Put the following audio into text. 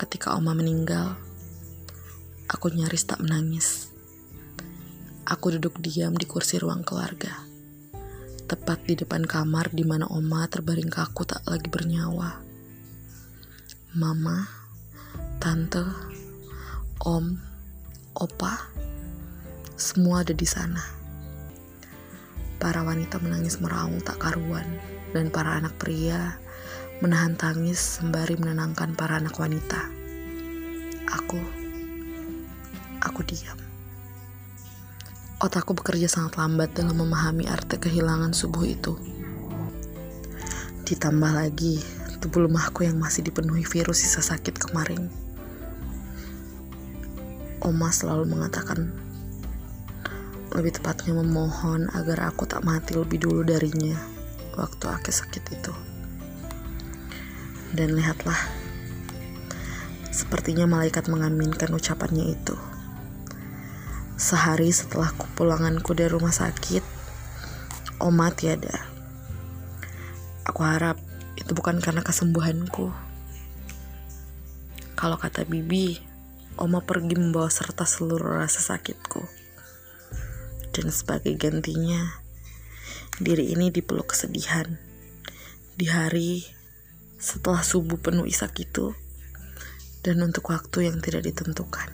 ketika Oma meninggal, aku nyaris tak menangis. Aku duduk diam di kursi ruang keluarga, tepat di depan kamar di mana Oma terbaring kaku tak lagi bernyawa. Mama, tante, om, opa, semua ada di sana. Para wanita menangis meraung tak karuan, dan para anak pria menahan tangis sembari menenangkan para anak wanita. Aku, aku diam. Otakku bekerja sangat lambat dalam memahami arti kehilangan subuh itu. Ditambah lagi, tubuh lemahku yang masih dipenuhi virus sisa sakit kemarin. Oma selalu mengatakan, lebih tepatnya memohon agar aku tak mati lebih dulu darinya waktu aku sakit itu. Dan lihatlah, sepertinya malaikat mengaminkan ucapannya itu. Sehari setelah kepulanganku dari rumah sakit, Oma tiada. Aku harap itu bukan karena kesembuhanku. Kalau kata Bibi, Oma pergi membawa serta seluruh rasa sakitku. Dan sebagai gantinya, diri ini dipeluk kesedihan. Di hari setelah subuh penuh isak itu, dan untuk waktu yang tidak ditentukan.